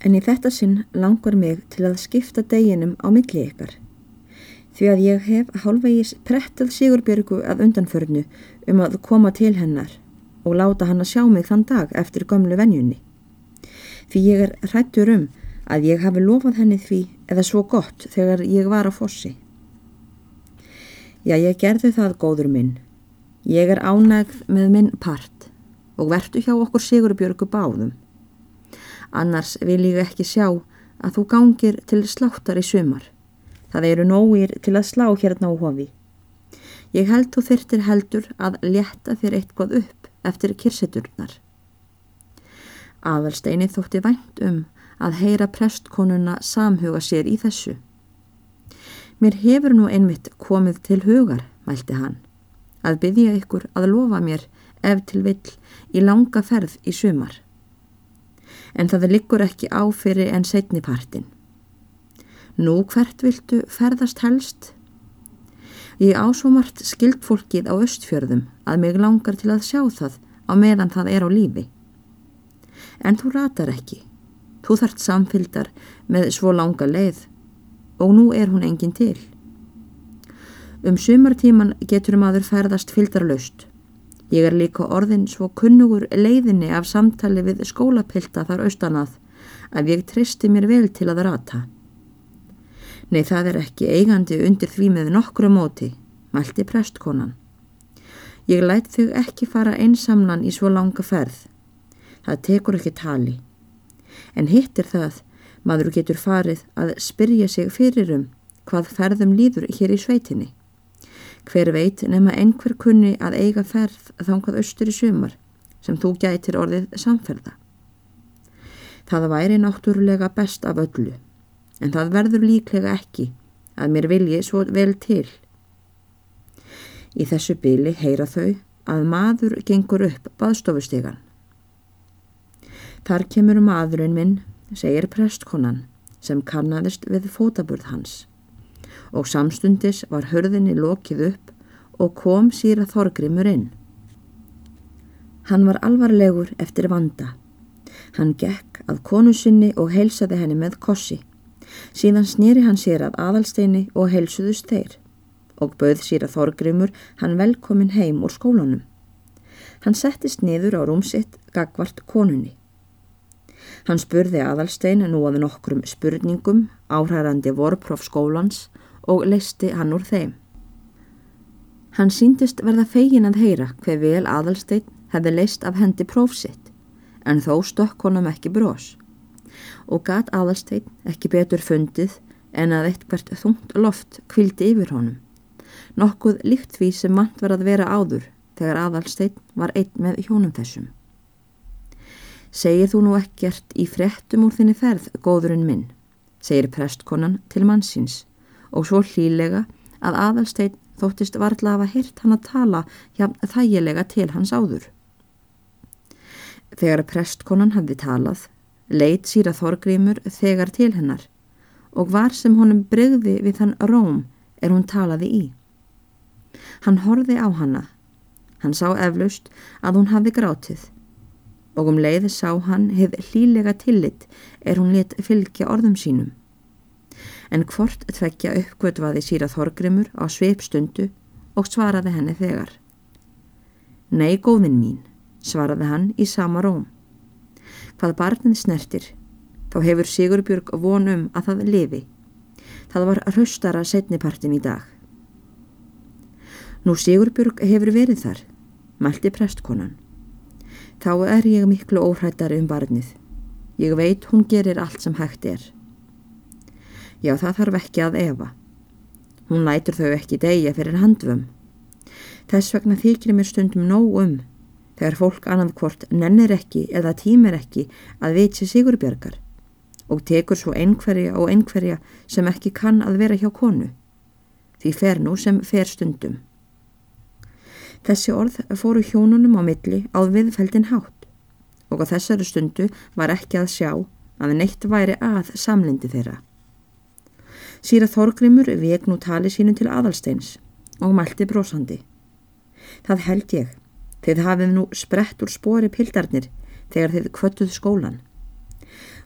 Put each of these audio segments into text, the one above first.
En í þetta sinn langar mig til að skipta deginum á milli ykkar. Því að ég hef hálfvegis prettað Sigurbjörgu að undanförnu um að koma til hennar og láta hann að sjá mig þann dag eftir gömlu venjunni. Því ég er hrættur um að ég hafi lofað henni því eða svo gott þegar ég var á fossi. Já, ég gerði það góður minn. Ég er ánægð með minn part og vertu hjá okkur Sigurbjörgu báðum. Annars vil ég ekki sjá að þú gangir til sláttar í sumar. Það eru nógir til að slá hérna á hofi. Ég held þú þyrtir heldur að létta þér eitthvað upp eftir kirseturnar. Aðalsteini þótti vænt um að heyra prestkonuna samhuga sér í þessu. Mér hefur nú einmitt komið til hugar, mælti hann, að byggja ykkur að lofa mér ef til vill í langa ferð í sumar. En það liggur ekki á fyrir en setnipartin. Nú hvert viltu ferðast helst? Ég ásumart skildfólkið á östfjörðum að mig langar til að sjá það á meðan það er á lífi. En þú ratar ekki. Þú þart samfylgdar með svo langa leið og nú er hún engin til. Um sumartíman getur maður ferðast fylgdarlaust. Ég er líka orðin svo kunnugur leiðinni af samtali við skólapilta þar austanað að ég tristi mér vel til að rata. Nei, það er ekki eigandi undir því með nokkru móti, mælti prestkonan. Ég læt þau ekki fara einsamlan í svo langa ferð. Það tekur ekki tali en hittir það maður getur farið að spyrja sig fyrir um hvað ferðum líður hér í sveitinni. Hver veit nema einhver kunni að eiga ferð þángað austur í sumar sem þú gætir orðið samferða. Það væri náttúrulega best af öllu en það verður líklega ekki að mér vilji svo vel til. Í þessu byli heyra þau að maður gengur upp baðstofustegan Þar kemur maðurinn minn, segir prestkonan, sem kannadist við fótaburð hans. Og samstundis var hörðinni lokið upp og kom síra Þorgrimur inn. Hann var alvarlegur eftir vanda. Hann gekk að konu sinni og heilsaði henni með kossi. Síðan snýri hann sér að aðalsteini og heilsuðust þeir og bauð síra Þorgrimur hann velkomin heim úr skólanum. Hann settist niður á rúmsitt gagvart konunni. Hann spurði aðalstein nú að nokkrum spurningum áhærandi vorprof skólans og leisti hann úr þeim. Hann síndist verða fegin að heyra hver vel aðalstein hefði leist af hendi prófsitt en þó stokk honum ekki brós og gat aðalstein ekki betur fundið en að eitthvert þungt loft kvildi yfir honum. Nokkuð líkt því sem mann var að vera áður þegar aðalstein var einn með hjónum þessum. Segir þú nú ekkert í frettum úr þinni ferð, góðurinn minn, segir prestkonan til mannsins og svo hlýlega að aðalstein þóttist varðla að hafa hirt hann að tala hjá þægilega til hans áður. Þegar prestkonan hafði talað, leit síra Þorgrímur þegar til hennar og var sem honum breyði við þann róm er hún talaði í. Hann horfi á hanna. Hann sá eflaust að hún hafi grátið og um leið sá hann hefð hlílega tillit er hún lit fylgja orðum sínum. En hvort tveggja uppgötvaði síra Þorgrimur á sveipstundu og svaraði henni þegar. Nei, góðin mín, svaraði hann í sama róm. Hvað barnið snertir, þá hefur Sigurbjörg vonum að það lifi. Það var raustara setnipartin í dag. Nú Sigurbjörg hefur verið þar, mælti prestkonan. Þá er ég miklu óhrættari um barnið. Ég veit hún gerir allt sem hægt er. Já, það þarf ekki að efa. Hún lætur þau ekki degja fyrir handvum. Þess vegna þykir mér stundum nóg um þegar fólk annað hvort nennir ekki eða tímir ekki að veitsi sigurbjörgar og tekur svo einhverja og einhverja sem ekki kann að vera hjá konu. Því fer nú sem fer stundum. Þessi orð fóru hjónunum á milli á viðfeldin hátt og á þessari stundu var ekki að sjá að neitt væri að samlindi þeirra. Sýra Þorgrimur vek nú tali sínu til aðalsteins og mælti brósandi. Það held ég, þeir hafið nú sprett úr spori pildarnir þegar þeir kvöttuð skólan.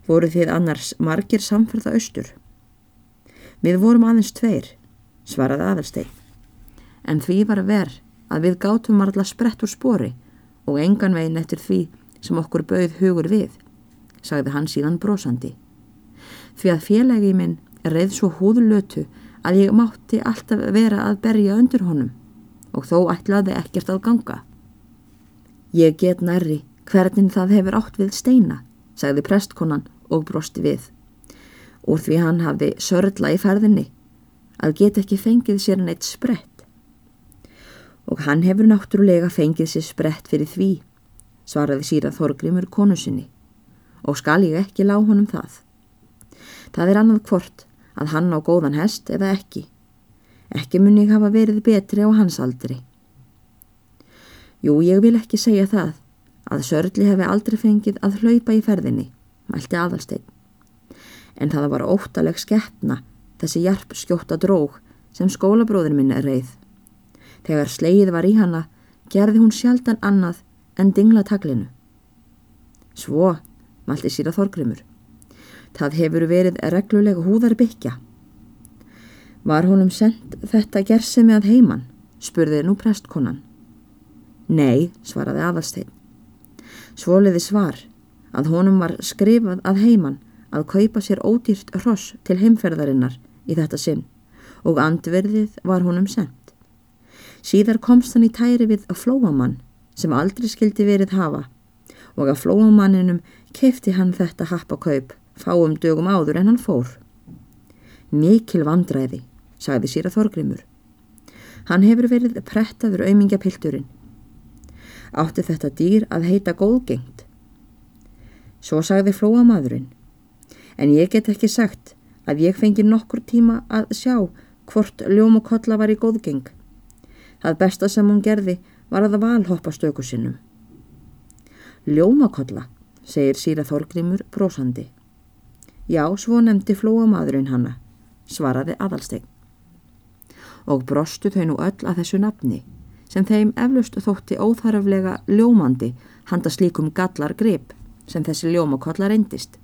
Voru þið annars margir samferða austur? Við vorum aðeins tveir, svaraði aðalstein. En því var verð að við gátum margla sprett úr spori og engan veginn eftir því sem okkur bauð hugur við, sagði hann síðan brosandi. Því að félagi minn reið svo húðlötu að ég mátti alltaf vera að berja undir honum og þó ætlaði ekkert að ganga. Ég get nærri hvernig það hefur átt við steina, sagði prestkonan og brosti við. Úr því hann hafði sörla í ferðinni að get ekki fengið sér neitt sprett. Og hann hefur náttúrulega fengið sér sprett fyrir því, svaraði síra Þorgrimur konu sinni, og skal ég ekki lág honum það. Það er annað hvort að hann á góðan hest eða ekki. Ekki mun ég hafa verið betri á hans aldri. Jú, ég vil ekki segja það að Sörli hefði aldrei fengið að hlaupa í ferðinni, mælti aðalstein. En það var óttaleg skeppna þessi jarp skjóta dróg sem skólabróður minn er reið. Þegar sleið var í hana gerði hún sjaldan annað en dingla taglinu. Svo, mælti síra Þorgrymur. Það hefur verið reglulega húðar byggja. Var honum sendt þetta gersemi að heiman, spurði nú prestkonan. Nei, svaraði aðalstein. Svoliði svar að honum var skrifað að heiman að kaupa sér ódýrt hross til heimferðarinnar í þetta sinn og andverðið var honum sendt. Síðar komst hann í tæri við að flóamann sem aldrei skildi verið hafa og að flóamanninum kefti hann þetta happakaup fáum dögum áður en hann fór. Mikil vandræði, sagði síra Þorgrimur. Hann hefur verið prettaður auðmingapilturinn átti þetta dýr að heita góðgengt. Svo sagði flóamadurinn, en ég get ekki sagt að ég fengi nokkur tíma að sjá hvort ljómakolla var í góðgeng. Það besta sem hún gerði var að valhoppa stöku sinnum. Ljómakolla, segir síra Þorgrimur brósandi. Já, svo nefndi flóamadurinn hanna, svaraði aðalsteg. Og brostu þau nú öll að þessu nafni sem þeim eflust þótti óþaraflega ljómandi handa slíkum gallar grip sem þessi ljómakollar reyndist.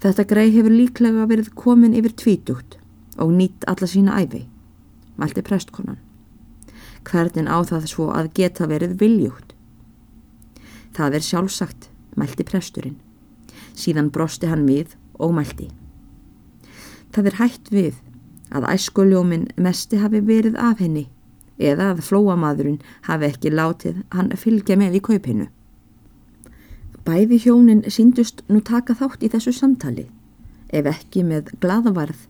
Þetta grei hefur líklega verið komin yfir tvítugt og nýtt alla sína æfi, mælti prestkonan. Hvernig á það svo að geta verið viljúgt? Það er sjálfsagt, mælti presturinn. Síðan brosti hann við og mælti. Það er hægt við að æskuljómin mesti hafi verið af henni eða að flóamadurinn hafi ekki látið hann fylgja með í kaupinu. Bæði hjónin síndust nú taka þátt í þessu samtali, ef ekki með glaðavarð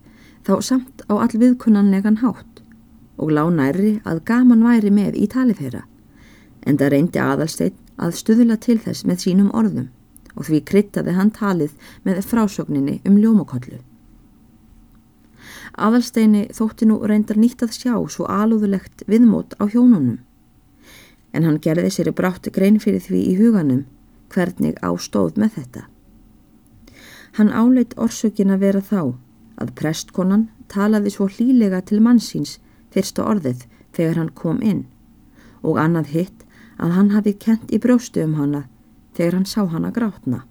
þá samt á all viðkunnanlegan hátt og lág næri að gaman væri með í tali þeirra, en það reyndi aðalsteinn að stuðla til þess með sínum orðum og því kryttaði hann talið með frásögninni um ljómakollu. Aðalsteini þótti nú reyndar nýtt að sjá svo alúðulegt viðmót á hjónunum. En hann gerði sér í brátti grein fyrir því í huganum hvernig ástóð með þetta. Hann áleit orsökin að vera þá að prestkonan talaði svo hlílega til mannsins fyrsta orðið þegar hann kom inn og annað hitt að hann hafi kent í brjóstu um hana þegar hann sá hana grátna.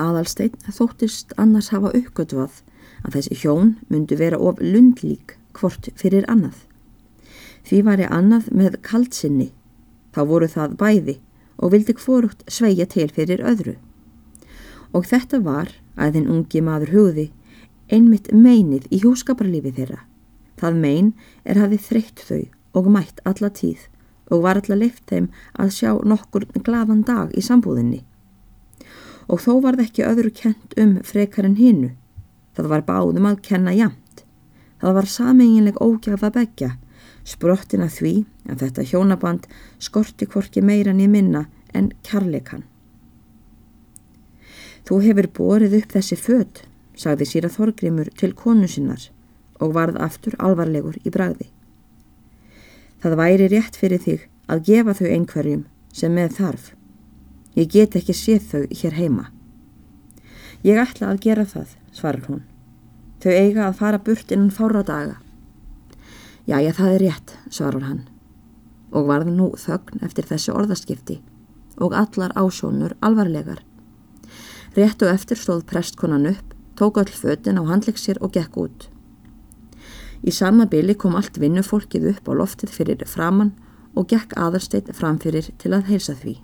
Aðalstein þóttist annars hafa uppgötvað að þessi hjón myndu vera of lundlík hvort fyrir annað. Því var ég annað með kaldsinni, þá voru það bæði og vildi hvorugt sveigja til fyrir öðru. Og þetta var að þinn ungi maður hugði einmitt meinið í húskaparlífi þeirra. Það mein er hafið þreytt þau og mætt alla tíð og var alla leift þeim að sjá nokkur gladan dag í sambúðinni. Og þó var það ekki öðru kent um frekar en hinnu Það var báðum að kenna jamt. Það var sameinginleg ógjaf að begja, sprottin að því að þetta hjónaband skorti hvorki meira niður minna en kærleikan. Þú hefur borið upp þessi född, sagði síra Þorgrimur til konu sinnar og varð aftur alvarlegur í bragði. Það væri rétt fyrir þig að gefa þau einhverjum sem með þarf. Ég get ekki séð þau hér heima. Ég ætla að gera það, svarar hún. Þau eiga að fara burt innan fára daga. Jæja, það er rétt, svarar hann. Og varði nú þögn eftir þessu orðaskipti, og allar ásjónur alvarlegar. Rétt og eftir stóð prestkonan upp, tók all fötin á handlegsir og gekk út. Í sama byli kom allt vinnufólkið upp á loftið fyrir framann og gekk aðarsteit framfyrir til að heilsa því.